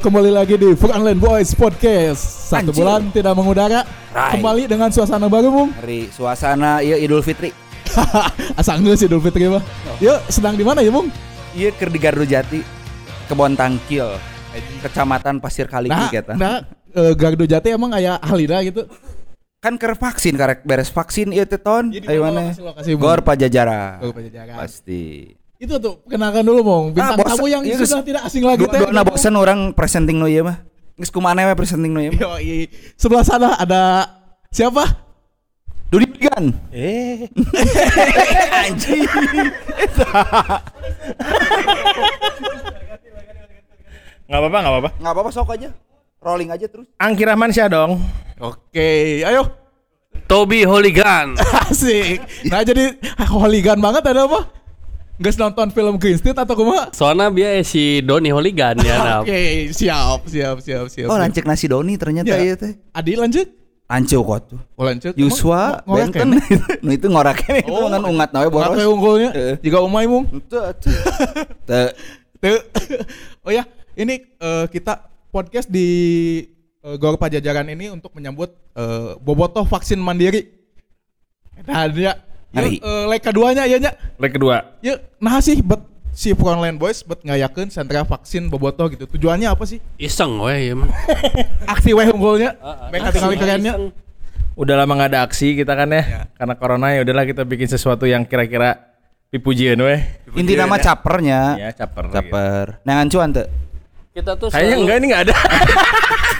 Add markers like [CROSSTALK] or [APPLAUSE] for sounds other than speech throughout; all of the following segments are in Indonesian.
kembali lagi di Frontline Boys Podcast. Satu Anjir. bulan tidak mengudara, Rai. kembali dengan suasana baru, Bung. Hari suasana ya Idul Fitri. [LAUGHS] Asa enggak sih Idul Fitri mah. Yuk, sedang di mana ya, Bung? Iya keur di Gardu Jati, Kebon Tangkil, Kecamatan Pasir Kaliki Nah, kita. nah eh, Gardu Jati emang aya Halida gitu. Kan keur vaksin karek beres vaksin ieu teh ton. Jadi Ayo mana mana? lokasi-lokasi, Bung? Gor Pajajaran. Gor Pajajaran. Pasti. Itu tuh kenalkan dulu, Bung. Bintang Ah, tamu yang Iya, sudah tidak asing lagi Dua teh. dua bosan orang presenting nu ieu mah. Geus kumaha we presenting nu ieu mah. Yoi. Sebelah sana ada siapa? Dudi Pigan. Eh, [LAUGHS] Anjing. nggak apa-apa, nggak apa-apa. Enggak apa-apa sok aja. Rolling aja terus. Angki Rahman Syah dong. Oke, ayo. Toby Holigan. [LAUGHS] Asik. Nah, jadi hooligan banget ada apa? Nggak nonton film Green Street atau kumaha? Soalnya dia si Doni Holigan ya. nah. Oke, siap, siap, siap, siap. Oh, lancek nasi Doni ternyata Ya. ieu teh. Adi lanjut. Lancuk kok tuh. Oh, lanjut. Yuswa, Benten, nu itu ngoraknya itu Oh. kan ungat nawe boros. Ngorek unggulnya. Jika umai mung. Teu. Tuh. [LAUGHS] oh ya, ini eh, kita podcast di eh, Gor Pajajaran ini untuk menyambut eh, bobotoh vaksin mandiri. Nah, dia Hari. Yuk, eh, leg keduanya ya nya. Leg kedua. Yuk, nah sih bet si Frontline Boys bet ngayakeun sentra vaksin bobotoh gitu. Tujuannya apa sih? Iseng weh ya mah. [LAUGHS] Aksi weh unggulnya. Ah, ah. Mereka tinggal kerennya. Iseng. Udah lama nggak ada aksi kita kan ya. Ya. Karena corona ya udahlah kita bikin sesuatu yang kira-kira dipujian weh. Inti nama capernya. Ya, caper. lagi. Caper. Nengan cuan teu. Kita tuh Kayaknya selalu, enggak ini enggak ada.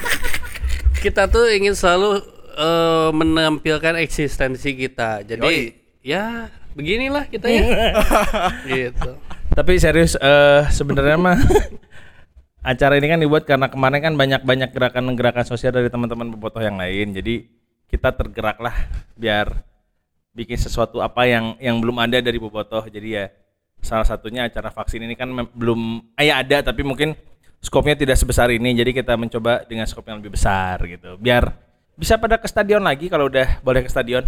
[LAUGHS] kita tuh ingin selalu eh, menampilkan eksistensi kita. Jadi ya beginilah kita ya. [LAUGHS] gitu. Tapi serius eh sebenarnya mah [LAUGHS] acara ini kan dibuat karena kemarin kan banyak-banyak gerakan-gerakan sosial dari teman-teman bobotoh yang lain. Jadi kita tergerak lah biar bikin sesuatu apa yang yang belum ada dari bobotoh. Jadi ya salah satunya acara vaksin ini kan belum eh, ya ada tapi mungkin skopnya tidak sebesar ini. Jadi kita mencoba dengan skop yang lebih besar gitu. Biar bisa pada ke stadion lagi kalau udah boleh ke stadion.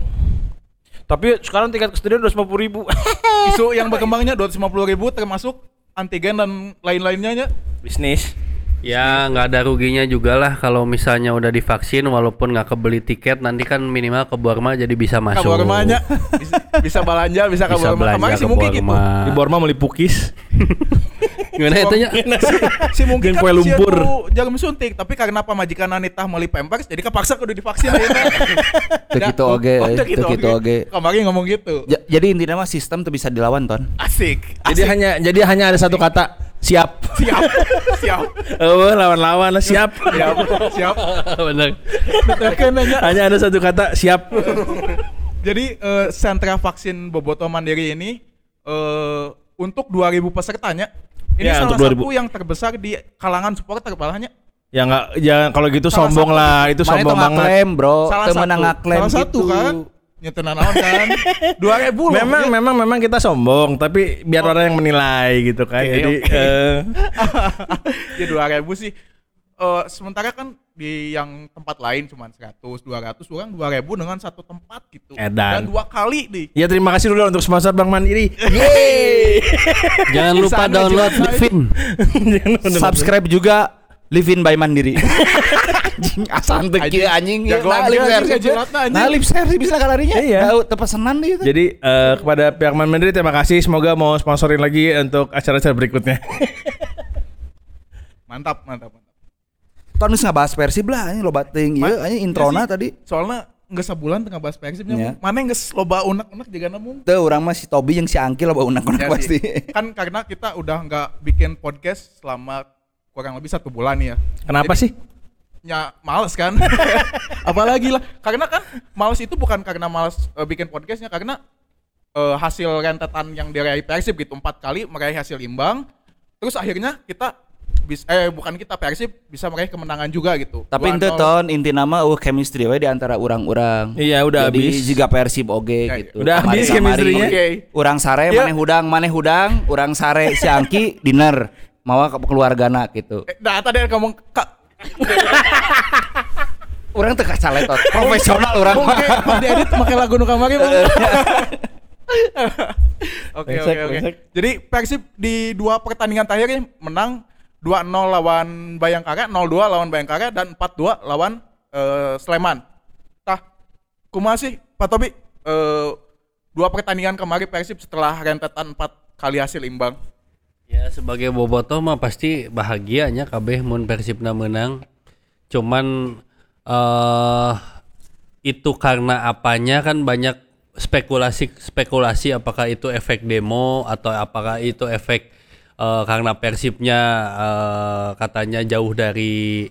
Tapi sekarang tiket ke stadion udah ribu. [LAUGHS] Isu yang berkembangnya 250 ribu termasuk antigen dan lain-lainnya nya. Bisnis. Ya nggak ada ruginya juga lah kalau misalnya udah divaksin walaupun nggak kebeli tiket nanti kan minimal ke Borma jadi bisa masuk. Kabormanya bisa, [LAUGHS] bisa belanja, bisa Bisa kaborma. belanja Kemarin ke sih mungkin gitu. Borma. Di Borma beli pukis. [LAUGHS] Gimana itu nya? Si mungkin kan kue lumpur. jarum suntik, tapi karena pamajikan Anita meuli Pampers jadi kepaksa kudu divaksin ayeuna. Teu Ya, kitu oge, oh, eh. teu Teu kitu oge. Kemarin ngomong gitu. Ja- Jadi inti nama sistem tuh bisa dilawan ton. Asik. Jadi hanya jadi hanya ada satu kata siap. siap. siap. [LAUGHS] Oh, lawan-lawan lah siap. Siap. Siap. [LAUGHS] Nanya. hanya ada satu kata siap. [LAUGHS] Jadi eh, sentra vaksin Boboto Mandiri ini eh untuk 2000 pesertanya ini Ya, salah untuk satu 2000. yang terbesar di kalangan supporter balahnya. Ya enggak jangan kalau gitu Salah sombong satu. lah, itu Mana sombong banget. ngaklaim, Bro. Salah Teu satu. Salah satu gitu. kan. Nyetenan naon kan. [LAUGHS] 2000 loh. Memang Ya. memang memang kita sombong, tapi biar orang yang menilai gitu kan. Oke, Jadi oke. eh, [LAUGHS] ya 2000 sih. Eh sementara kan di yang tempat lain cuma 100, 200, orang 2000 dengan satu tempat gitu. Edan. Dan dua kali nih. ya terima kasih dulu untuk sponsor Bank Mandiri. [LAUGHS] Yeay. [LAUGHS] Jangan lupa sana download juga. Livin. Jangan lupa. Subscribe juga Livin by Mandiri. Anjing asan teu kieu anjing. ya. Nah, lip service. Nah, lip service bisa kalarinya. Iya. Tahu tepesenan dia. tuh. Jadi eh, kepada pihak Bank Mandiri terima kasih. Semoga mau sponsorin lagi untuk acara-acara berikutnya. [LAUGHS] Mantap, mantap, mantap. Ton geus ngabahas Persib lah anjing loba teuing ieu Ma- anjing ya introna sih. tadi. Soalnya nggak sebulan tengah bahas Persibnya. Ya. Mana nggak loba unek-unek juga namun. Teu urang mah si Tobi yang si Angki loba unak-unak Ya pasti. sih. Kan karena kita udah nggak bikin podcast selama kurang lebih satu bulan ya. Kenapa Jadi- sih? Ya males kan. [LAUGHS] Apalagi lah. Karena kan males itu bukan karena males eh, bikin podcastnya. Karena eh, hasil rentetan yang diraih Persib gitu. Empat kali meraih hasil imbang. Terus akhirnya kita bis, eh bukan kita Persib bisa meraih kemenangan juga gitu. Tapi 2-0. ente ton inti nama uh chemistry we di antara urang-urang. Iya, udah Jadi habis. Juga Persib oge Ya, gitu. udah habis chemistry-nya. Oke. Urang sare Ya. maneh hudang, maneh hudang, urang sare si Angki [LAUGHS] dinner. Mawa ke keluargana gitu. Eh, Nah tadi ngomong kak. [LAUGHS] Urang teu kacaletot. Profesional urang mah. Oke, diedit pakai lagu nu kamari. [LAUGHS] Oke oke oke. Jadi Persib di dua pertandingan terakhir ini menang 2-0 lawan Bayangkara, 0-2 lawan Bayangkara dan 4-2 lawan eh, Sleman. Tah, kumaha sih Pak Tobi? Eh, dua pertandingan kemarin Persib setelah rentetan 4 kali hasil imbang. Ya sebagai bobotoh mah pasti bahagianya kabeh mun Persibna menang. Cuman eh itu karena apanya kan banyak spekulasi spekulasi apakah itu efek demo atau apakah itu efek eh, karena Persibnya eh, katanya jauh dari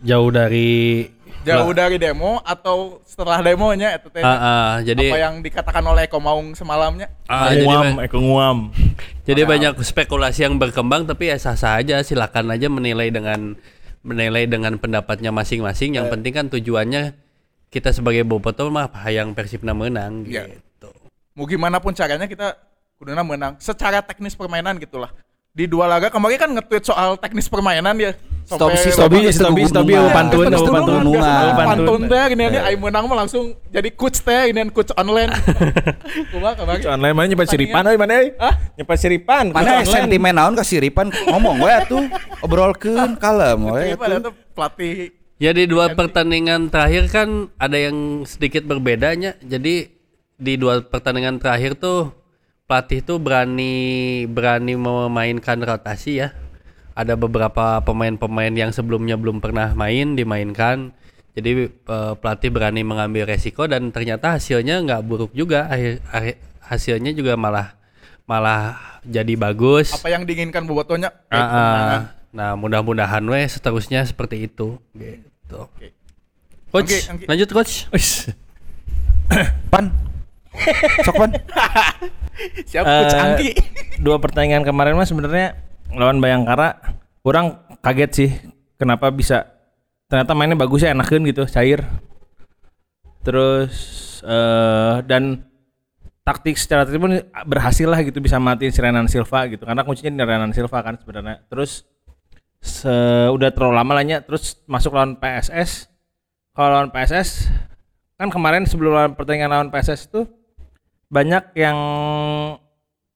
jauh dari Jauh dari demo atau setelah demonya itu teh. Ah, ah, jadi apa yang dikatakan oleh Komaung semalamnya? ah, jadi nguam, ba- eh nguam. Jadi banyak spekulasi yang berkembang tapi ya sah-sah aja silakan aja menilai dengan menilai dengan pendapatnya masing-masing. Yang penting kan tujuannya kita sebagai bobotoh mah hayang Persibna menang Iya. gitu. Mau gimana pun caranya kita kuduna menang. Secara teknis permainan gitulah. Di dua laga kemarin kan nge-tweet soal teknis permainan ya. Stop si Stobi, Stobi, Stobi, Stobi, Gunungan. pantun, pantun. Gunungan. pantun teh gini ini aing menang mah langsung jadi coach teh ini coach online. [LAUGHS] Kumaha kemarin? Online mana nyepat siripan euy mana euy? Hah? Nyepat siripan. Mana sentimen naon ka siripan ngomong we atuh obrolkeun kalem we Iya, atuh. tuh pelatih Jadi dua pertandingan terakhir kan ada yang sedikit berbedanya. Jadi di dua pertandingan terakhir tuh pelatih tuh berani berani memainkan rotasi ya. Ada beberapa pemain-pemain yang sebelumnya belum pernah main dimainkan. Jadi eh, pelatih berani mengambil resiko dan ternyata hasilnya nggak buruk juga. Akhir, akhir- hasilnya juga malah malah jadi bagus. apa yang diinginkan bobotonya? Ah, ah. Nah, mudah-mudahan weh seterusnya seperti itu gitu. Coach, Oke, oke. lanjut coach. Pan. Sok pan. [LAUGHS] Siap coach Eh, Angki. dua pertandingan kemarin mah sebenarnya lawan Bayangkara kurang kaget sih kenapa bisa ternyata mainnya bagus ya enakan gitu cair terus eh dan taktik secara taktik pun berhasil lah gitu bisa matiin si Renan Silva gitu karena kuncinya di Renan Silva kan sebenarnya terus se udah terlalu lama lah nya, terus masuk lawan PSS kalau lawan PSS kan kemarin sebelum lawan pertandingan lawan PSS itu banyak yang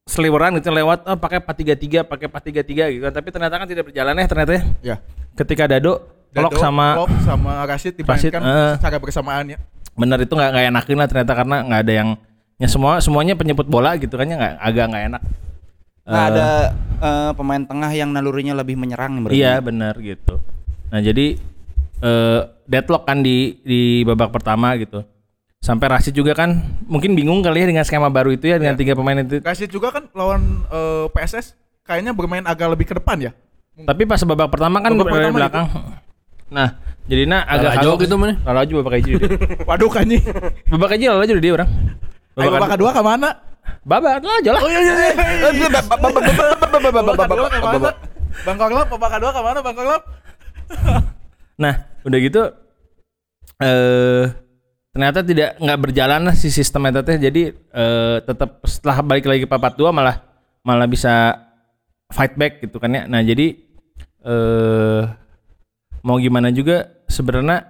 seliweran gitu lewat oh, pakai 433 pakai 433 gitu kan. tapi ternyata kan tidak berjalan ya ternyata ya Ya. ketika Dado Klok sama Klok sama Rashid dimainkan eh. secara bersamaan ya. bener itu nggak nggak enakin lah ternyata karena nggak ada yang ya semua semuanya penyebut bola gitu kan ya nggak agak nggak enak Nah, Eh, ada eh, pemain tengah yang nalurinya lebih menyerang berarti. iya bener gitu nah jadi eh deadlock kan di di babak pertama gitu sampai Rashid juga kan mungkin bingung kali ya dengan skema baru itu ya dengan tiga pemain itu Rashid juga kan lawan eh, PSS kayaknya bermain agak lebih ke depan ya. tapi pas babak pertama kan Babak berada di pertama belakang nah jadi nah agak kagok gitu mana? Lalajo babak hiji dia [LAUGHS] Waduh kanyi. babak hiji Lalajo dia orang Ayo babak kedua ke mana? babak Lalajo lah Oh iya iya. iya. [LAUGHS] Babak kedua ke mana? Bangkok Lab, babak kedua ke mana Bangkok Lab? Nah, udah gitu eh ternyata tidak nggak berjalan lah si sistem itu teh. Jadi eh tetap setelah balik lagi ke papat dua malah malah bisa fight back gitu kan ya. Nah, jadi eh mau gimana juga sebenarnya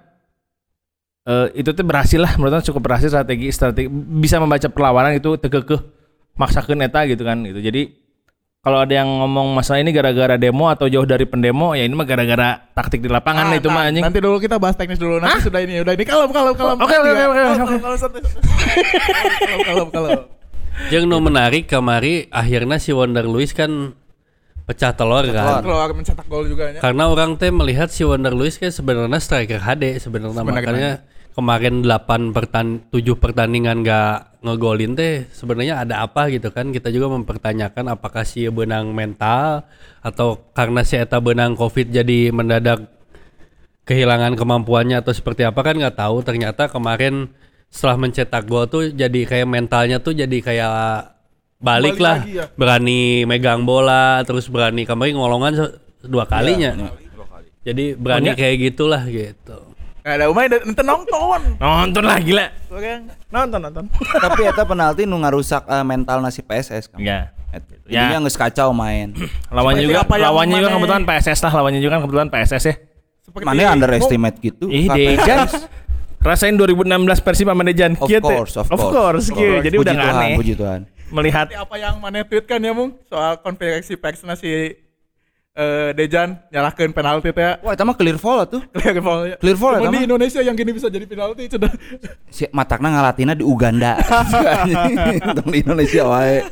eh itu tuh berhasil lah menurut saya cukup berhasil strategi strategi bisa membaca perlawanan itu tegekeh maksakeun eta gitu kan gitu. Jadi kalau ada yang ngomong masalah ini gara-gara demo atau jauh dari pendemo ya ini mah gara-gara taktik di lapangan Ah, itu mah anjing. Nanti dulu kita bahas teknis dulu. Nanti sudah ini, udah ini kalem kalem kalem. Oke, oke, oke, oke, kalem kalem. Yang no menarik kemari akhirnya si Wonder Luis kan pecah telur kan. Keluar mencetak gol juga ya. Karena orang teh melihat si Wonder Luis kan sebenarnya striker HD sebenarnya Sebenarnya makanya kemarin 8 pertan 7 pertandingan gak ngegolin teh sebenarnya ada apa gitu kan? Kita juga mempertanyakan apakah si benang mental atau karena si eta benang covid jadi mendadak kehilangan kemampuannya atau seperti apa kan nggak tahu. Ternyata kemarin setelah mencetak gol tuh jadi kayak mentalnya tuh jadi kayak balik Balik lah. lagi ya. berani megang bola terus berani kemarin ngolongan dua kalinya. Jadi berani kayak gitulah gitu Nah, ada umay ente nonton. Nonton lah gila. Orang Nonton nonton. [LAUGHS] Tapi eta penalti nu ngarusak eh, mental nasi PSS kan. Ya. Ya. Ya. geus kacau main. [CLEARS THROAT] Lawannya juga apa yang lawannya juga kebetulan PSS lah, lawannya juga kebetulan PSS ya. seperti Mana underestimate gitu. Ih, Dejan. Rasain 2016 Persib sama Dejan. Of course, of of course. course, kieu. Jadi Puji udah aneh Puji Tuhan. melihat apa yang mana tweet kan ya mung soal konferensi pers nasi eh Dejan nyalahkeun penalti teh ya. Wah, itu mah clear fall tuh. [LAUGHS] Clear ball ya. Clear fall Cuman eta di. Indonesia yang gini bisa jadi penalti sudah. Si matakna ngalatina di Uganda. [LAUGHS] Untung di Indonesia wae.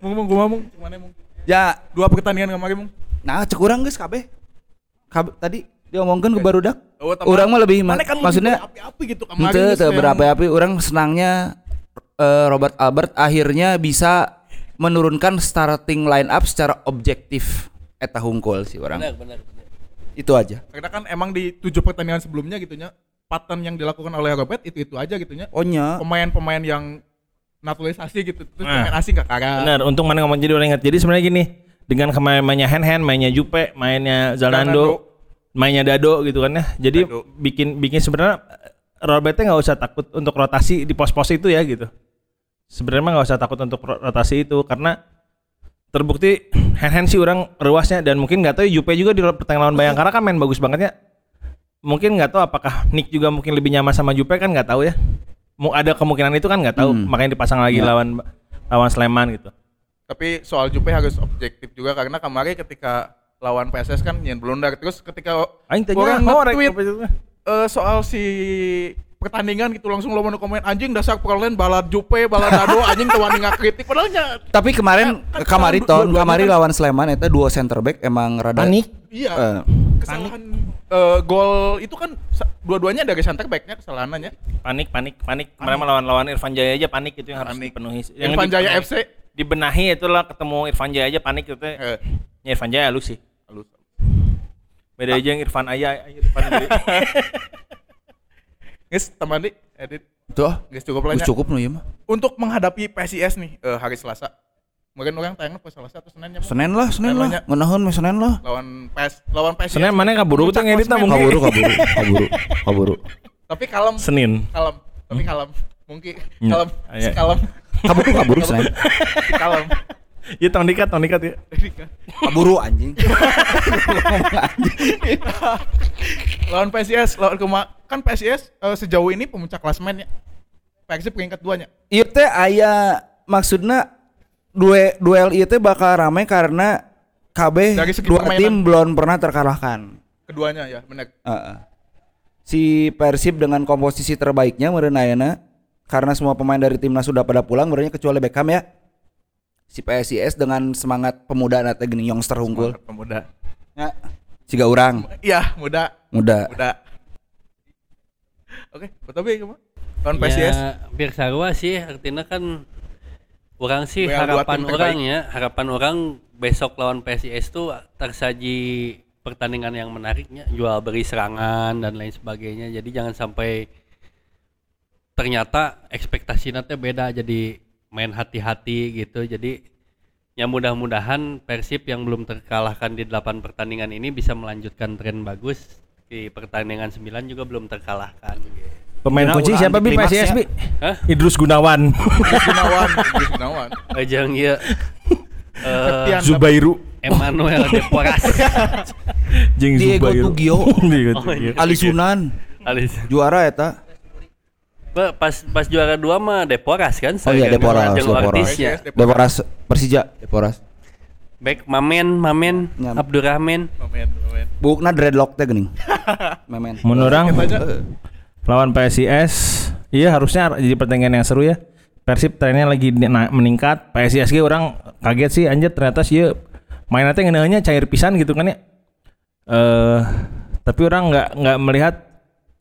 Mung mung kumaha mung gimana mung? Ya, Dua pertandingan kemarin mung. nah cek urang geus kabeh. Kabeh tadi dia ngomongkeun ke barudak. Oh, Urang mah lebih ma- Mana kan maksudnya api-api gitu kemarin. Teu yang- berapi-api orang senangnya eh, Robert Albert akhirnya bisa menurunkan starting line up secara objektif eta hungkul sih orang. Benar, benar, benar. Itu aja. Karena kan emang di tujuh pertandingan sebelumnya gitunya pattern yang dilakukan oleh Robert itu itu aja gitunya. Ohnya Pemain-pemain yang naturalisasi gitu terus Nah. pemain asing gak kagak. Benar, untung mana ngomong jadi orang ingat. Jadi sebenarnya gini, dengan kemarin mainnya hand hand, mainnya Jupe, mainnya Zalando, mainnya Dado gitu kan ya. Jadi Dado. bikin bikin sebenarnya eh, Robertnya nggak usah takut untuk rotasi di pos-pos itu ya gitu. Sebenarnya nggak usah takut untuk ro- rotasi itu karena terbukti hand hand sih orang ruasnya dan mungkin nggak tahu Jupe juga di pertandingan lawan Bayangkara kan main bagus banget ya. Mungkin nggak tahu apakah Nick juga mungkin lebih nyaman sama Jupe kan nggak tahu ya. Mau ada kemungkinan itu kan nggak tahu Hmm. makanya dipasang lagi Ya. lawan lawan Sleman gitu. Tapi soal Jupe harus objektif juga karena kemarin ketika lawan PSS kan nyen blunder terus ketika Aing tanya orang ngorek nge-tweet eh, soal si pertandingan gitu langsung lo mau komen anjing dasar perlen balad Jupe balad Dado [LAUGHS] anjing tuh wani kritik padahal nya Tapi kemarin kan kamari dua- ton kamari kan- lawan Sleman eta dua center back emang rada Panik. iya Eh, kesalahan eh, gol itu kan dua-duanya dari center backnya kesalahannya Panik, panik, panik. Kemarin lawan lawan Irfan Jaya aja panik itu yang harus Panik. dipenuhi. Irfan Jaya dipenuhi- FC. Dibenahi itulah ketemu Irfan Jaya aja panik itu. teh. eh, Ya Irfan Jaya lu sih. halus. Beda aja yang Irfan Aya, Irfan Jaya. [LAUGHS] Guys, teman di edit tuh guys cukup lah nya. cukup nu ieu mah. untuk menghadapi PSIS nih eh, hari Selasa mungkin orang tayangnya pas Selasa atau Senin ya? Senin lah, Senin lah. Namanya. Ngeunaheun mah Senin lah. lawan PS lawan PSIS Senin mana kaburu tuh Puncak ngedit mungkin. Kaburu, kaburu, kaburu, kaburu. tapi kalem Senin. kalem tapi kalem mungkin Ya, kalem iya. kalem Kaburu, kaburu Senin. kalem Ya tahun dikat, tahun dikat ya. Kaburu anjing. lawan PSIS lawan kuma kan PSIS eh, sejauh ini pemuncak klasemen ya Persib peringkat duanya Ieu teh aya maksudna duel ieu teh bakal rame karena KB dua permainan. tim belum pernah terkalahkan. keduanya ya benar Heeh. Si Persib dengan komposisi terbaiknya meureun ayeuna karena semua pemain dari timnas sudah pada pulang meureunnya kecuali Beckham ya. Si PSIS dengan semangat pemuda nanti gini youngster unggul. Semangat pemuda Ya. Siga urang iya muda muda. muda oke tapi kamu lawan Ya, PSIS biar sarua sih artinya kan orang sih dua harapan terbaik. orang ya harapan orang besok lawan PSIS tuh tersaji pertandingan yang menariknya jual beri serangan dan lain sebagainya jadi jangan sampai ternyata ekspektasi nanti beda jadi main hati-hati gitu jadi ya mudah-mudahan Persib yang belum terkalahkan di 8 pertandingan ini bisa melanjutkan tren bagus di pertandingan 9 juga belum terkalahkan Pemain Ya, kunci siapa bi PSIS ya. bi? Hah? Idrus Gunawan, Idrus Gunawan Idrus Gunawan [LAUGHS] Ajang iya Eh, Septian. Zubairu, Emmanuel Deporas [LAUGHS] jeung Diego Zubairu. Tugio. [LAUGHS] Diego Tugio. iya. Ali Sunan Alis. juara eta. Pas pas juara dua mah Deporas kan Oh iya, Deporas, Deporas. Ya. Deporas Persija, Deporas. Back Mamen Mamen Ya. Abdurrahman Momen, momen. Bukna dreadlock teh geuning. [LAUGHS] Kita aja lawan PSIS, iya harusnya jadi pertandingan yang seru ya. Persib trennya lagi meningkat, PSIS ge orang kaget sih anjir ternyata sih mainnya teh cair pisan gitu kan ya. Eh tapi orang nggak nggak melihat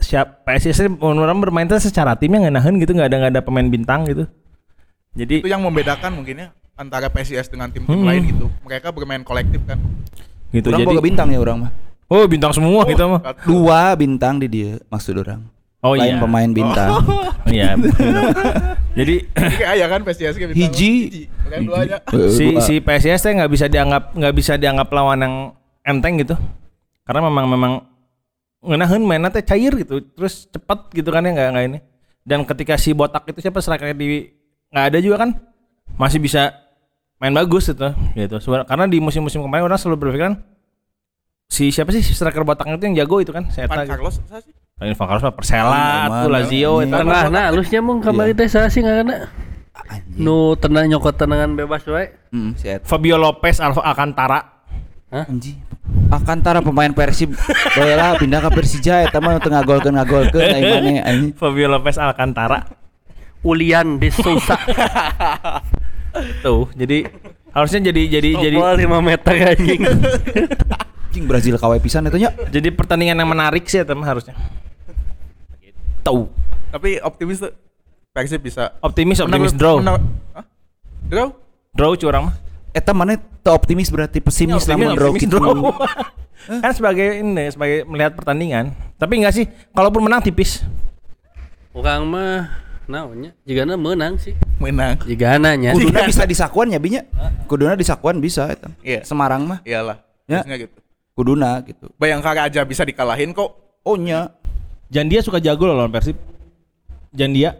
siap PSIS orang bermain secara timnya ngeunaheun gitu nggak ada nggak ada pemain bintang gitu. Jadi itu yang membedakan mungkin ya antara PSIS dengan tim-tim Hmm. lain gitu. Mereka bermain kolektif kan. gitu Urang jadi boga bintang ya urang mah. Oh bintang semua gitu mah. Dua bintang di dia maksud orang. Oh Lain iya. pemain bintang. Iya. [LAUGHS] Jadi [LAUGHS] kayak ayah kan PSIS kayak bintang. Hiji. Eh, si dua. si PSIS teh nggak bisa dianggap nggak bisa dianggap lawan yang enteng gitu karena memang memang ngenahin mainnya teh cair gitu terus cepat gitu kan ya nggak nggak ini. Dan ketika si botak itu siapa striker di nggak ada juga kan? Masih bisa main bagus gitu. Gitu karena di musim-musim kemarin orang selalu berpikiran si siapa sih si striker botak itu yang jago itu kan saya Van tahu Carlos saya sih. Van Carlos mah Persela Mana, tuh Lazio mana. itu tengah nah halusnya mung kamari teh saha sih ngaranna Anjing. nu tenang nyokot tenangan bebas wae Hmm. Fabio Lopez Alfa Alcantara. Anjing. Akantara pemain Persib Bola pindah ke Persija eta mah teu ngagolkeun ngagolkeun aing mane anjing. [LAUGHS] Fabio Lopez Alcantara. Ulian de Sousa. [LAUGHS] Tuh, jadi harusnya jadi jadi jadi Jadi 5 meter anjing. [LAUGHS] Anjing Brazil kawe pisan eta nya. jadi pertandingan yang menarik sih teman harusnya. Tahu. Tapi optimis tuh Persib bisa Optimis, menang- optimis draw. menang- Hah? Draw? Draw curang mah. Eta mana teu optimis berarti pesimis Optimis, lamun draw gitu. kan sebagai ini sebagai melihat pertandingan. Tapi enggak sih, kalaupun menang tipis. Orang mah naonnya jigana menang sih. Menang. Jigana nya. Kuduna bisa disakuan ya binya. Kuduna disakuan bisa eta. Iya. Semarang mah Iyalah. Ya. Gitu. kuduna gitu. Bayangkara aja bisa dikalahin kok. Oh nya. Jandia suka jago loh lawan Persib. Jandia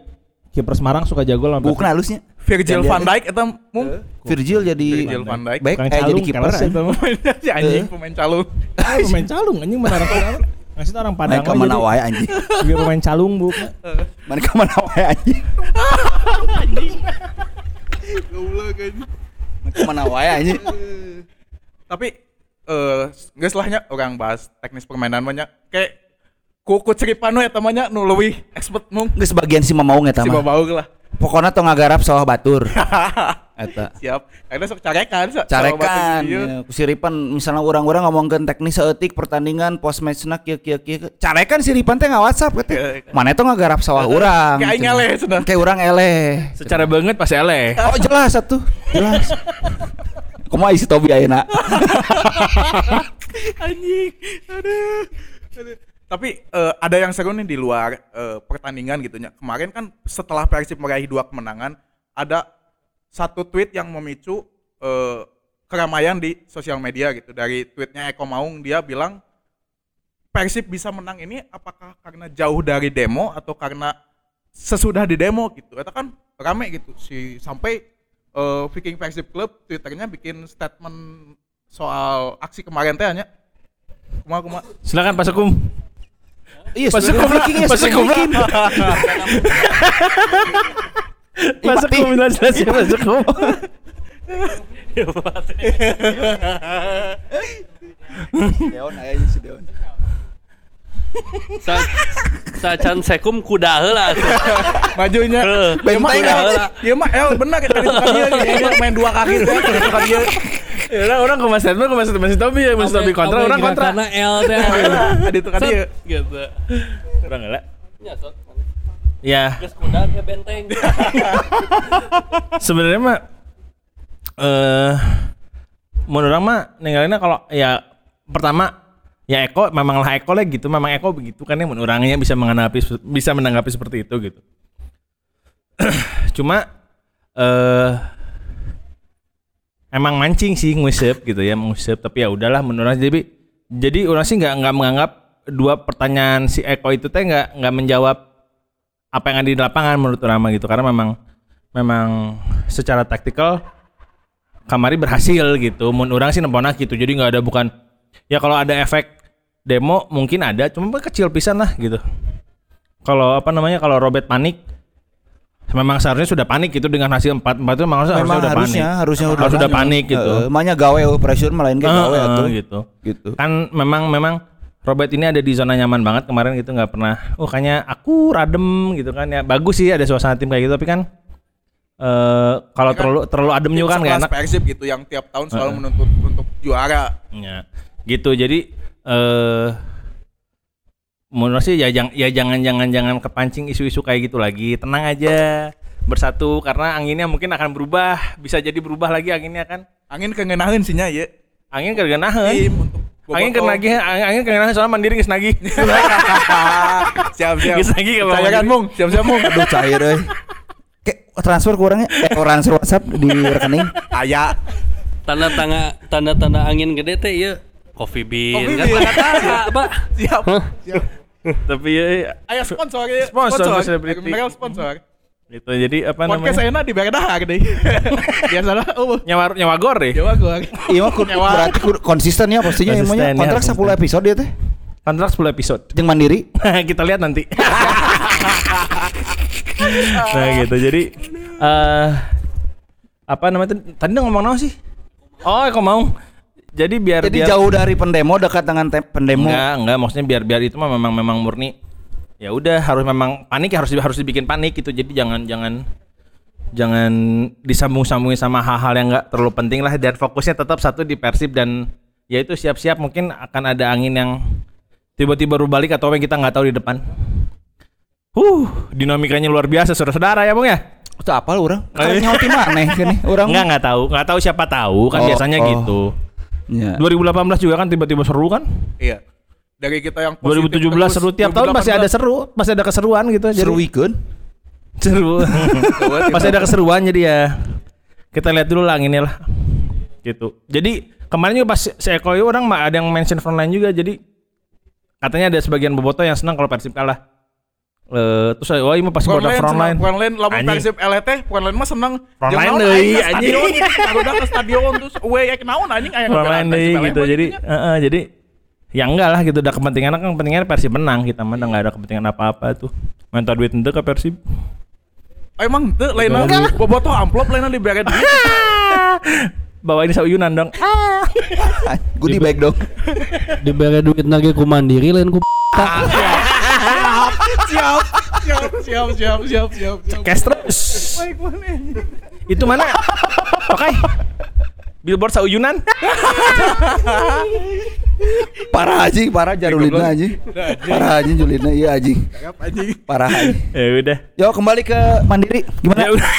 kiper Semarang suka jago lawan Bukan halusnya. Virgil van Dijk eta mung. Virgil jadi Virgil van Dijk. baik Bukan eh jadi calung, kiper. mah. [LAUGHS] si anjing pemain calung. Ah, pemain calung anjing orang Padang. Maksudnya orang Padang ke mana wae anjing. Dia pemain calung, Bu. Mana ke mana wae anjing. Goblok anjing. Main ke mana wae anjing. Tapi eh nggak selahnya orang bahas teknis permainan banyak kayak kuku ceripan we eta mah nya nu leuwih expert mung Geus sebagian si Mamaung eta si mah. babaug lah. Pokoknya tong ngagarap sawah batur. [LAUGHS] Eta. Siap. Karena sok carekan sok. Carekan, Iya. ya, kusiripan misalnya orang-orang ngomongkeun teknis seetik pertandingan post matchna kieu kieu kieu. Carekan siripan teh nggak WhatsApp Iya, gitu. iya. Mana tuh ngagarap sawah urang. Kayak aing cenah. eleh cenah. Kayak urang eleh. Secara banget pas eleh. [LAUGHS] Oh jelas satu, jelas. Kumaha isi Tobi ayeuna? [LAUGHS] Anjing. Aduh. Aduh. Tapi eh, ada yang seru nih di luar eh, pertandingan gitu nya. Kemarin kan setelah Persib meraih dua kemenangan ada satu tweet yang memicu eh, keramaian di sosial media gitu. Dari tweetnya Eko Maung dia bilang Persib bisa menang ini apakah karena jauh dari demo atau karena sesudah di demo gitu. Itu kan rame gitu si sampai eh, Viking Persib Club twitternya bikin statement soal aksi kemarin teh nya. Kuma kuma. Silakan Pak Sekum. Iya, Pas sebenarnya Sekum. Viking ya, Pas sebenarnya Sekum. Viking. Pak Sekum jelas ya Pak Sekum. Deon aya si Deon. Sa sacan sekum kuda heula. Majunya. Ieu mah Kuda heula. Ieu mah el bener kita di suka dia nih. Ieu mah main dua kaki teh suka dia. Ya orang orang ke Mas Edmund ke Mas Mas Tobi ya Mas Tobi kontra orang kontra. Karena L teh. Ada itu kan dia. Gitu. Orang enggak. Ya, sok. Ya, Geus kuda ke benteng. sebenarnya mah eh menurut orang mah ninggalinnya kalau ya pertama ya Eko memanglah Eko lah gitu. Memang Eko begitu kan ya menurut orangnya bisa menanggapi bisa menanggapi seperti itu gitu. [CLEARS THROAT] Cuma eh emang mancing sih ngusep gitu ya ngusep tapi ya udahlah menurut jadi jadi orang sih nggak nggak menganggap dua pertanyaan si Eko itu teh nggak nggak menjawab apa yang ada di lapangan menurut orang gitu. Karena memang memang secara taktikal kamari berhasil gitu. Mun orang sih nempona gitu. Jadi nggak ada bukan ya kalau ada efek demo mungkin ada cuma kecil pisan lah gitu kalau apa namanya kalau Robert panik memang seharusnya sudah panik gitu dengan hasil 4 4 itu memang harusnya, Memang harusnya udah harusnya, panik harusnya udah harus udah panik. panik gitu Heeh, Makanya gawe pressure melain ke gawe atuh. gitu Gitu. kan memang memang Robert ini ada di zona nyaman banget kemarin gitu nggak pernah oh kayaknya aku radem gitu kan ya bagus sih ada suasana tim kayak gitu tapi kan eh kalau Kan terlalu terlalu adem juga kan nggak enak Persib gitu yang tiap tahun selalu Heeh. menuntut untuk juara. ya gitu jadi eh menurut sih ya jangan ya jangan jangan jangan kepancing isu-isu kayak gitu lagi tenang aja bersatu karena anginnya mungkin akan berubah bisa jadi berubah lagi anginnya kan Angin kengenaheun sih nya ye. angin kegenahan Tim untuk angin kena lagi angin, angin kegenahan soalnya mandiri geus nagih [LAUGHS] siap siap. Geus lagi ke bawah Percayakan mandiri. mung, siap siap mung. Aduh cair euy. Kayak transfer kurangnya eh transfer WhatsApp di rekening. Aya. Tanda tanda tanda tanda angin gede teh ieu Coffee Bean. Coffee Bean. tanda Pak. Siap. Siap. tapi ya Aya sponsor ya. Sponsor, selebriti. Mereka sponsor. gitu jadi apa Podcast namanya saya di Berdah gede. [LAUGHS] Biasalah oh. nyawa nyawa gor deh Jawa gua. Iya mah berarti konsisten ya pastinya emangnya ya, kontrak konsisten. 10 episode ya teh. kontrak 10 episode Jeung mandiri. [LAUGHS] kita lihat nanti [LAUGHS] nah gitu jadi eh apa namanya tadi- ngomong apa sih oh kok mau jadi biar Jadi biar jauh dari pendemo dekat dengan te- pendemo. enggak enggak maksudnya biar biar itu mah memang memang murni ya udah harus memang panik ya harus harus dibikin panik gitu jadi jangan jangan jangan disambung-sambungin sama hal-hal yang enggak terlalu penting lah dan fokusnya tetap satu di Persib dan ya itu siap-siap mungkin akan ada angin yang tiba-tiba berbalik atau yang kita nggak tahu di depan. Huh, dinamikanya luar biasa saudara-saudara ya bang ya. Itu apa lu orang? Eh. Kan nyauti maneh gini. Orang Enggak nggak tahu, nggak tahu siapa tahu kan Oh, biasanya oh. gitu. Ya. 2018 juga kan tiba-tiba seru kan? Iya. Dari kita yang positif 2017 terus, seru tiap tahun pasti ada 2018 seru, pasti ada keseruan gitu. Jadi Seru weekend. seru. pasti ada keseruan jadi ya. Kita lihat dulu lah ini lah. Gitu. Jadi kemarin juga pas si Eko itu orang ada yang mention frontline juga jadi katanya ada sebagian boboto yang senang kalau Persib kalah. Eh terus saya, wah ini mah pasti bodoh Frontline, frontline. lamun. Persib LT, frontline mah seneng. Frontline deui, ke anjing. stadion, udah ke stadion terus we ya naon anjing aya Frontline deh gitu. Jadi gitu. eh, eh, jadi ya enggak lah gitu udah kepentingan kan kepentingan Persib menang kita mah udah nggak ada kepentingan apa-apa tuh. Minta duit ente ke Persib. Ah, Emang teu lainna bobotoh amplop lainna dibere duit. [LAUGHS] Bawa ini sauyunan dong. [LAUGHS] Goodie bag dong. Dibere duit lagi ku mandiri lain ku [LAUGHS] Siap, siap, siap, siap, siap, siap, siap. Cash terus. Baik mana? Itu mana? Oke. Billboard sauyunan. Parah anjing, parah jarulina anjing. Parah anjing julina iya anjing. Parah anjing. ya udah. Yo kembali ke Mandiri. Ya Gimana? udah.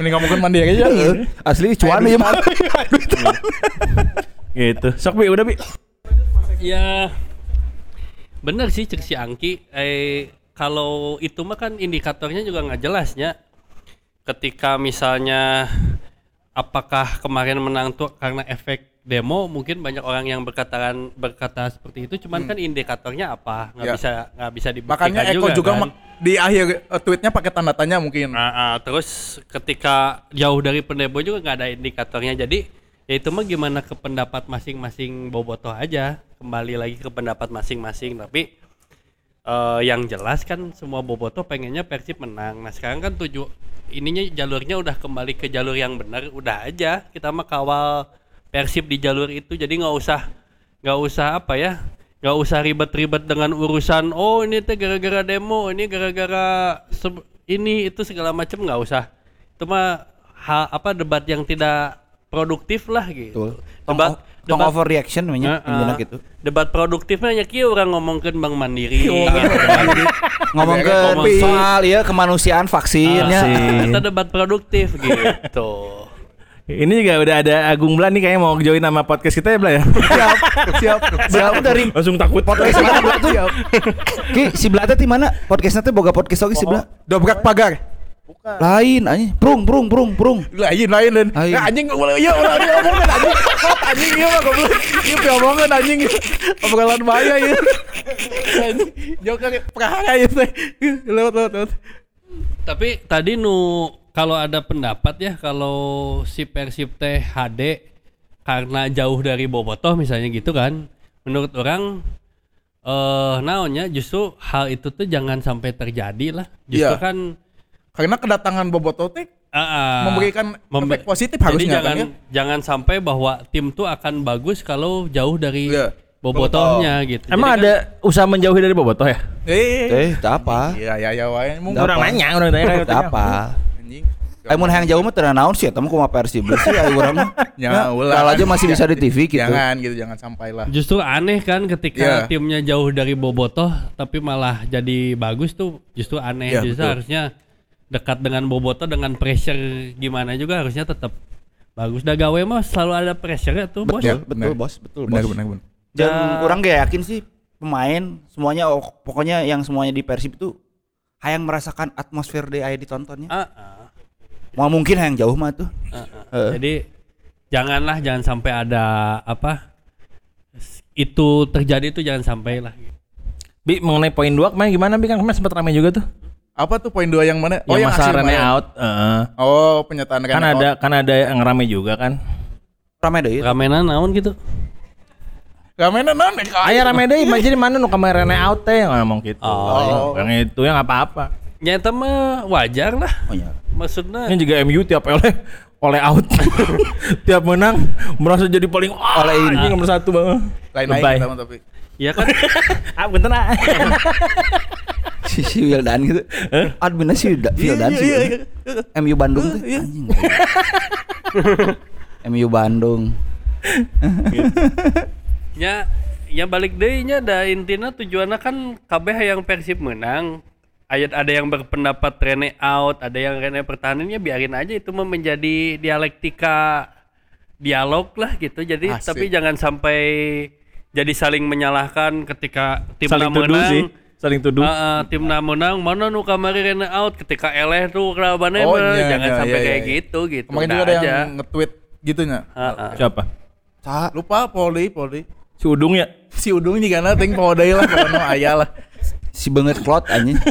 Mending ngomongin mandiri aja. Heeh. Asli cuan ya mah. gitu. Sok Bi, udah Bi. Ya bener sih cek si Angki eh kalau itu mah kan indikatornya juga nggak jelasnya ketika misalnya apakah kemarin menang tuh karena efek demo mungkin banyak orang yang berkatakan berkata seperti itu cuman kan indikatornya apa nggak Ya. bisa nggak bisa dibuktikan Makanya Eko juga, juga kan. di akhir eh, tweetnya pakai tanda tanya mungkin. Ah, ah, terus ketika jauh dari pendemo juga nggak ada indikatornya jadi ya itu mah gimana ke pendapat masing-masing bobotoh aja. Kembali lagi ke pendapat masing-masing tapi eh, yang jelas kan semua bobotoh pengennya Persib menang. Nah sekarang kan tujuh ininya jalurnya udah kembali ke jalur yang benar udah aja. Kita mah kawal Persib di jalur itu jadi nggak usah nggak usah apa ya nggak usah ribet-ribet dengan urusan oh ini teh gara-gara demo ini gara-gara ini itu segala macam nggak usah. Itu mah hal apa debat yang tidak produktif lah gitu Betul. Tong, debat tong debat overreaction namanya. Heeh. Intinya gitu. debat produktifnya nya kieu orang ngomongkeun Bang Mandiri gitu. Ngomong ke Ngomong soal ya kemanusiaan vaksinnya. Vaksin. [LAUGHS] Kita debat produktif gitu. Ini juga udah ada Agung Blan nih kayaknya mau join nama podcast kita ya Bla ya. [LAUGHS] Siap, siap. Siap dari Langsung takut podcast mana Bla tuh? [LAUGHS] Ki, si Bla teh di mana? Podcastnya teh boga podcast oge si Bla. Dobrak pagar. Lain anjing. Prung, prung, prung, prung. Lain, lain, lain. Lain. Ya, anjing, ya ulah diomongin anjing. Hot, anjing iya mah goblok. Iya diomongin anjing. Obrolan bahaya ya. Anjing, jauh ke prahara ya teh. Lewat, lewat, lewat. Tapi tadi nu kalau ada pendapat ya kalau si Persib teh HD karena jauh dari Bobotoh misalnya gitu kan. Menurut orang eh naonnya justru hal itu tuh jangan sampai terjadi lah. Justru Iya. kan Karena kedatangan Bobotoh teh ah, ah, memberikan membe- efek positif Jadi harusnya jangan kan ya. jangan sampai bahwa tim tuh akan bagus kalau jauh dari Iya. bobotohnya gitu. Emang Jadi kan- ada usaha menjauhi dari Bobotoh ya? Eh, Eh, tak apa. Iya, ya, ya, wae. Mungkin Orang nanya, orang tanya. [LAUGHS] Tak apa. anjing. Hayang jauh mah teu naon sih eta mah kumaha Persib Bla sih aya urang mah. Ya, ulah. Kalau aja masih bisa di TV gitu. Jangan gitu, jangan sampai lah. Justru aneh kan ketika Iya. timnya jauh dari Bobotoh tapi malah jadi bagus tuh justru aneh. Iya, justru betul. harusnya dekat dengan Bobotoh dengan pressure gimana juga harusnya tetap bagus. Dah gawe mah selalu ada pressure tuh bos. Ya, Betul, bos, betul, bos. benar, benar. Dan Ya. orang gak yakin sih pemain semuanya oh, pokoknya yang semuanya di Persib itu hayang merasakan atmosfer di aya ditontonnya. Ah, ah, Mau mungkin hayang jauh mah tuh. ah, ah. Heeh. Jadi janganlah jangan sampai ada apa itu terjadi itu jangan sampai lah. Bi mengenai poin dua kemarin gimana Bi kan kemarin sempat ramai juga tuh. Apa tuh poin dua yang mana? yang aksi masalah Rene kemarin. out. Heeh. Oh, penyataan kan ada out. kan ada yang rame juga kan. Rame deh. Ramenan naon gitu. Ramena naon nek Aya rame deh, jadi mana nu kamar Rene out teh ngomong gitu. Oh. Yang itu yang apa-apa. Nyata mah wajar lah. Oh iya. Maksudnya Ini juga MU tiap ele oleh out. [LAUGHS] Tiap menang merasa jadi paling wah, Oleh in. ini nomor satu banget. Lain lain tapi. Ya kan [LAUGHS] ah bener ah. [LAUGHS] [LAUGHS] si si Wildan gitu. Adminnya si Wilda- Wildan Iya, sih. iya, iya. MU Bandung tuh. Anjing. [LAUGHS] MU Bandung. ya ya balik deh nya da intinya tujuannya kan kabeh yang Persib menang ayat ada yang berpendapat Rene out ada yang Rene pertahanannya biarin aja itu mah menjadi dialektika dialog lah gitu jadi Asik. tapi jangan sampai jadi saling menyalahkan ketika tuduh menang sih. Saling tuduh. Ah, timna menang mana nu kamari Rene out ketika eleh tuh kerabannya Oh, iya, jangan iya, sampai iya, kayak iya. gitu gitu Kemarin Udah juga ada aja. yang nge-tweet gitu nya. Ah, ah. Siapa? Sa, lupa Polri, Polri. Si Udung ya. Si Udung nih karena ting Polri lah pokoknya ayah lah. Si banget klot anjing. [LAUGHS]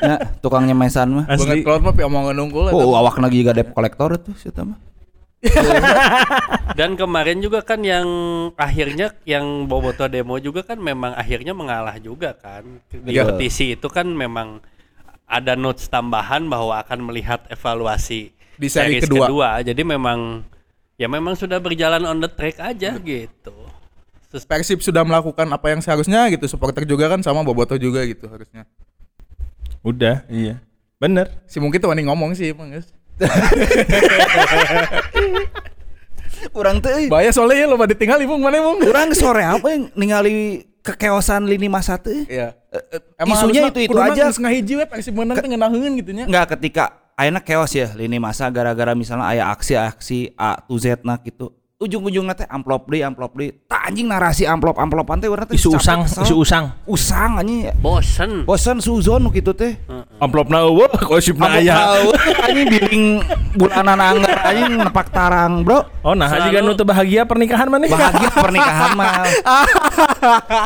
Ya, tukangnya mesan mah. Banget keluar mah pi omongan lah. Oh, awak lagi gak dep kolektor tuh si mah. Dan kemarin juga kan yang akhirnya yang Boboto demo juga kan memang akhirnya mengalah juga kan. Di Iya. petisi itu kan memang ada notes tambahan bahwa akan melihat evaluasi Di seri series kedua. Jadi memang ya memang sudah berjalan on the track aja gitu. Persib sudah melakukan apa yang seharusnya gitu. Supporter juga kan sama Boboto juga gitu harusnya. Udah, iya. Bener. Si mungkin tuh wani ngomong sih emang guys. [LAUGHS] Urang teh euy. Bahaya soalnya ya lo pada tinggal ibu mana emang. Urang sore apa [LAUGHS] yang ningali kekeosan lini masa teh? Iya. isunya itu-itu aja. ngahiji we Persib menang teh ngeunaheun gitu nya. Enggak ketika ayeuna chaos ya lini masa gara-gara misalnya aya aksi-aksi A to Z nah gitu. Ujung-ujungnya teh amplop deui amplop deui. Tak anjing narasi amplop-amplopan teh urang teh Isu capek, usang, kesel. isu usang. Usang anjing. bosen. Bosan suzon nu kitu teh. Amplopna eueuh, [LAUGHS] gosipna Amplop aya. tahu, anjing billing bulanan anggar anjing nepak tarang, Bro. Oh, nah juga nu teu bahagia pernikahan mana? Bahagia [LAUGHS] pernikahan mah.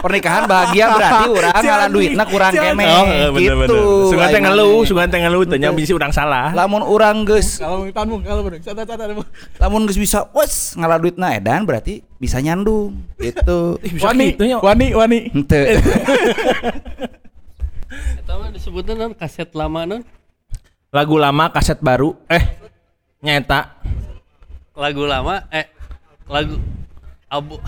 pernikahan bahagia berarti ngalah anjing, duitna kurang si kene Oh, bener gitu. Sungan teh ngeluh, mah. sungan teh ngeluh, tanya bisi urang salah. Lamun urang geus Kalau tanmu kalau bener. Catat catat. lamun geus bisa wes ngalah duitna edan berarti bisa nyandung gitu. [LAUGHS] Wani, gitu wani, wani. Henteu. Eta mah disebutnya non kaset lama non. Lagu lama, kaset baru. Eh, nyeta. Lagu lama eh lagu abu.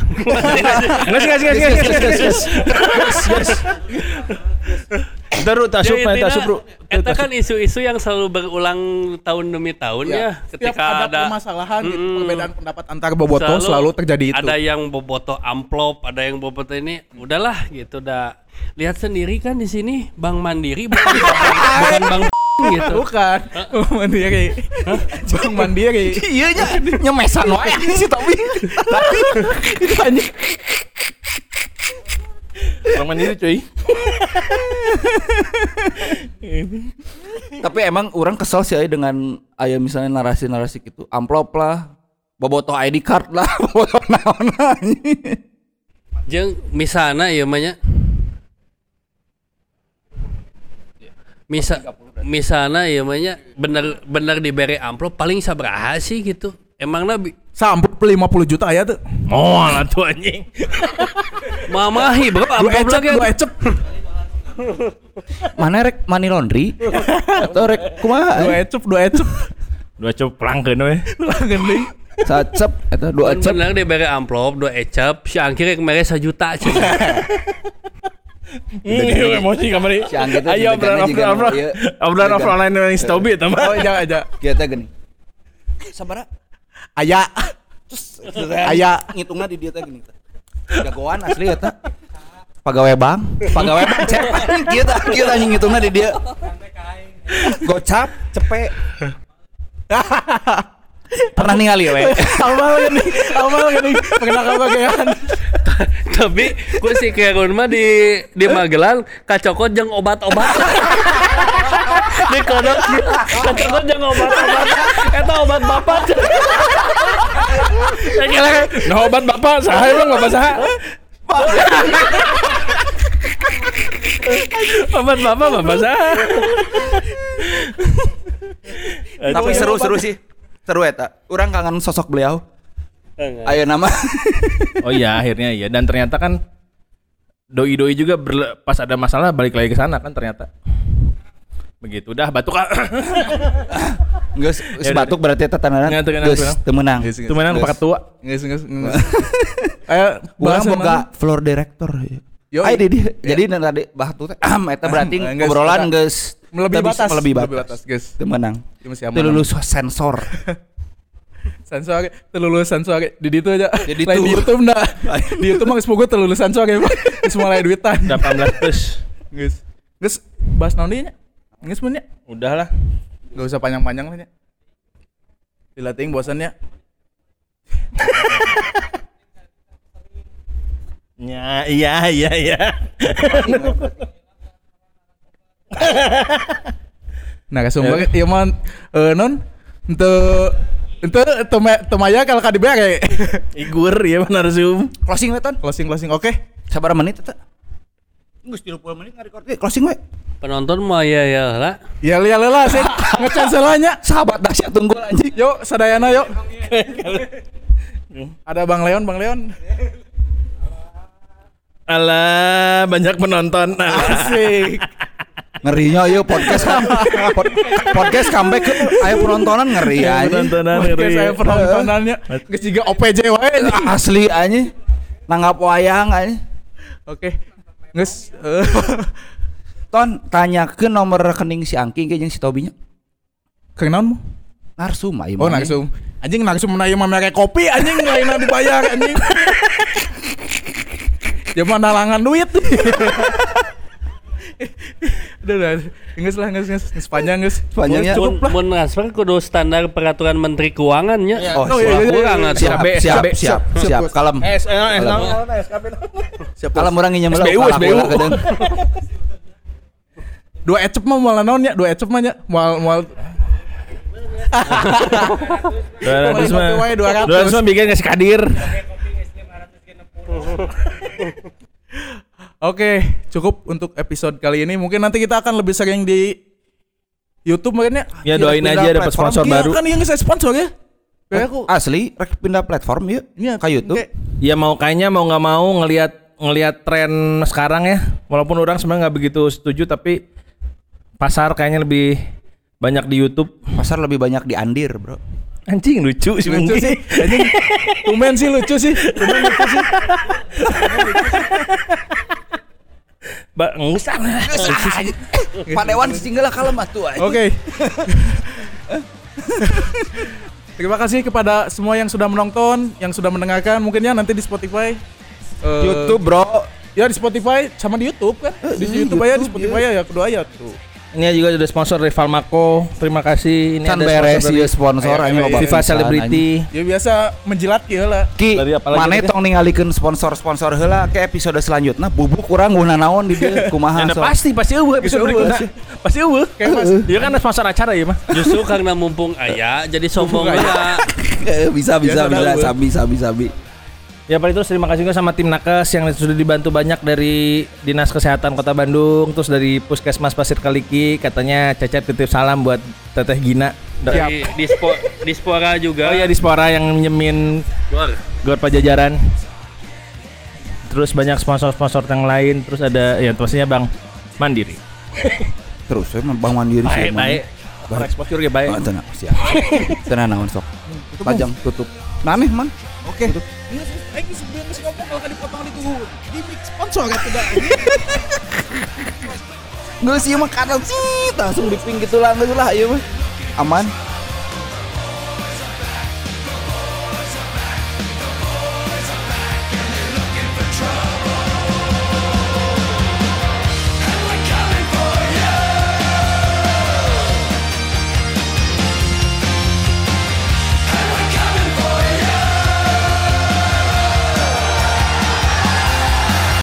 Daru tak sup, tak sup, bro. Eta kan isu-isu yang selalu berulang tahun demi tahun ya, Setiap ketika ada, ada permasalahan gitu, perbedaan pendapat antar Boboto selalu, terjadi itu. Ada yang boboto amplop, ada yang boboto ini, udahlah gitu udah. Lihat sendiri kan di sini Bank Mandiri bukan [LAUGHS] bukan Bank [LAUGHS] gitu. Bukan. Mandiri. Bang Mandiri. Iya nya nyemesan wae anjing si Tobi. Tapi itu anjing. Orang mandiri cuy. Tapi emang orang kesel sih aya dengan aya misalnya narasi-narasi gitu. Amplop lah, boboto ID card lah, [LAUGHS] boboto naon anjing. Jeung misalnya ya manya Misa misalnya ya manya bener bener diberi amplop paling sabaraha sih gitu. Emang nabi Sampai 50 juta aya tuh. Oh, lah tuh anjing. [LAUGHS] mamahi bro amplop ecep, lagi. dua ecep. [LAUGHS] Mana rek money laundry? Atau rek kumaha? Dua ecep, dua ecep. Dua cop pelangkeun we. Langen deui. Sacep eta dua Kan cep. bener diberi amplop dua ecep si angkir [LAUGHS] yang mere sejuta sih. Hmm, emosi kamari. Ayo obrolan obrolan obrolan offline yang stobi eta mah. Oh, jangan aja. Kita gini. Sabara Aya. Aya. ngitungna di dia teh gini. Jagoan asli eta. Pegawai bank, pegawai bank cep [LAUGHS] anjing kieu tah, kieu tah anjing ngitungna di dia. Gocap, cepet. Pernah ningali we. [LAUGHS] Amal gini, amal gini. Perkenalkan bagian. Tapi gue sih kayak mah di di Magelang kacokot jeung obat-obat. [LAUGHS] di kodok kacokot jeung obat-obat. Eta obat bapak. Kira nah obat bapak saha emang bapak saha? Obat bapak bapak saha? Tapi seru-seru sih. Seru eta. Urang kangen sosok beliau. Ayo nama. Oh iya akhirnya iya dan ternyata kan doi-doi juga berle- pas ada masalah balik lagi ke sana kan ternyata. Begitu dah batuk ah. Geus geus batuk berarti eta tandana Nggak, Itu mana pakai tua. Nges, nges. Ayo, bahas boga floor director. Yoi. Ay di di- jadi dan tadi teh ahem, eta berarti Ahem, geus, melebihi teu batas, melebihi batas. batas, geus. Teu aman. [LAUGHS] Teu lulus sensor. Sensor, terlulus sensor di itu aja. Di Lain ditu. di YouTube enggak. [LAUGHS] di YouTube mah geus boga terlulus sensor ya. [LAUGHS] Geus mulai duitan. 18 plus. Geus. Geus bahas naon nya? Geus mun nya. Udah lah. Enggak usah panjang-panjang lah nya. Dilatih bosannya. Ya, iya, iya, iya. Nah, kasumber ieu mah eh non henteu henteu teu ma- teu maya kalau ka dibere. [LAUGHS] Igur ya benar zoom. Closing we ton. Closing closing oke. Sabar menit eta. Geus 30 menit ngarecord. Eh, Closing we. Penonton mah ya ya lah. Ya lihat lah sih ngecancel nya. Sahabat dahsyat tunggu anjing. Yuk, sadayana yuk. [LAUGHS] Ada Bang Leon, Bang Leon. Alah, banyak penonton. Asik. Ngerinya yuk podcast kan. Pod- podcast comeback ke ayo penontonan ngeri anjing. Penontonan ngeri. saya penontonannya. Geus jiga OPJ wae. Asli anjing. Nanggap wayang anjing. Oke. Geus eh, [LAUGHS] Ton tanya ke nomor rekening si Angking ke jeung si Tobinya. Keng naon? Narsum ayo. Oh, narsum. Anjing narsum na ieu mah mere kopi anjing lain dibayar anjing. [LAUGHS] Ya mah nalangan duit. [LAUGHS] Udah udah. Geus lah geus geus geus panjang geus. Panjangnya. Cukup lah. Mun mun transfer kudu standar peraturan menteri keuangannya. Oh, Oh, iya, iya, iya, kurang iya. atuh. siap, siap, siap, siap, kalem. Eh, Kalem. Siap. Kalem urang nginjem heula, SBU, SBU. Dua ecep mah moal naon nya? Dua ecep mah nya moal moal [LAUGHS] Dua ratus mah. Kopi wae, 200. Dua ratus mah bikin ngasih kadir. Oke, cukup untuk episode kali ini. Mungkin nanti kita akan lebih sering di YouTube makanya. Ya, doain aja dapat sponsor Iya, baru. kan yang saya sponsor ya. Kayak aku. Asli, rek pindah platform yuk. Iya, Ke YouTube. kayak- Ya mau kayaknya mau nggak mau ngelihat ngelihat tren sekarang ya. Walaupun orang sebenarnya nggak begitu setuju tapi pasar kayaknya lebih banyak di YouTube. Pasar lebih banyak di Andir, Bro. Anjing lucu sih Lucu mungkin. sih. Anjing. Tumben sih lucu sih. Tumben lucu sih. Ba, enggak salah. Pak Dewan singgah kalem atuh anjing. Oke. Terima kasih kepada semua yang sudah menonton, yang sudah mendengarkan. Mungkinnya nanti di Spotify. eh, YouTube, Bro. Ya di Spotify sama di YouTube kan. Di YouTube aja di Spotify ya, ya kedua ya tuh. Ini juga ada sponsor Rival Mako. Terima kasih. Ini Can ada beres sponsor dari sponsor Viva pisan, Celebrity. Ya biasa menjilat ya lah. Ki, Dari apa lagi mana tong ningalikeun sponsor-sponsor heula ke episode selanjutnya bubuk kurang guna naon di dieu kumaha [LAUGHS] Ya, so. pasti pasti eueuh episode berikutnya. Pasti eueuh. Kayak mas. Dia kan ada sponsor acara ya mah. Justru karena mumpung ayah jadi sombong. Eh, [LAUGHS] bisa bisa bisa sabi sabi sabi. Ya Pak itu terima kasih juga sama tim Nakes yang sudah dibantu banyak dari Dinas Kesehatan Kota Bandung, terus dari Puskesmas Pasir Kaliki, katanya Cecep titip salam buat Teteh Gina. Di, di, spo- di Spora juga. Oh ya Dispora yang nyemin Gor. Gor Pajajaran. Terus banyak sponsor-sponsor yang lain, terus ada ya pastinya Bang Mandiri. [LAUGHS] Terus saya Bang Mandiri Baik, sih, baik. Baik. Exposure ya baik. Oh, tenang, siap. [LAUGHS] Tenang naon sok. Pajang tutup. Naneh man. Oke. Ini ini sebelum masih ngomong kalau kan dipotong di tuh gimmick sponsor kan tidak. Ieu mah kadang sih langsung diping gitu lah ieu mah. Aman.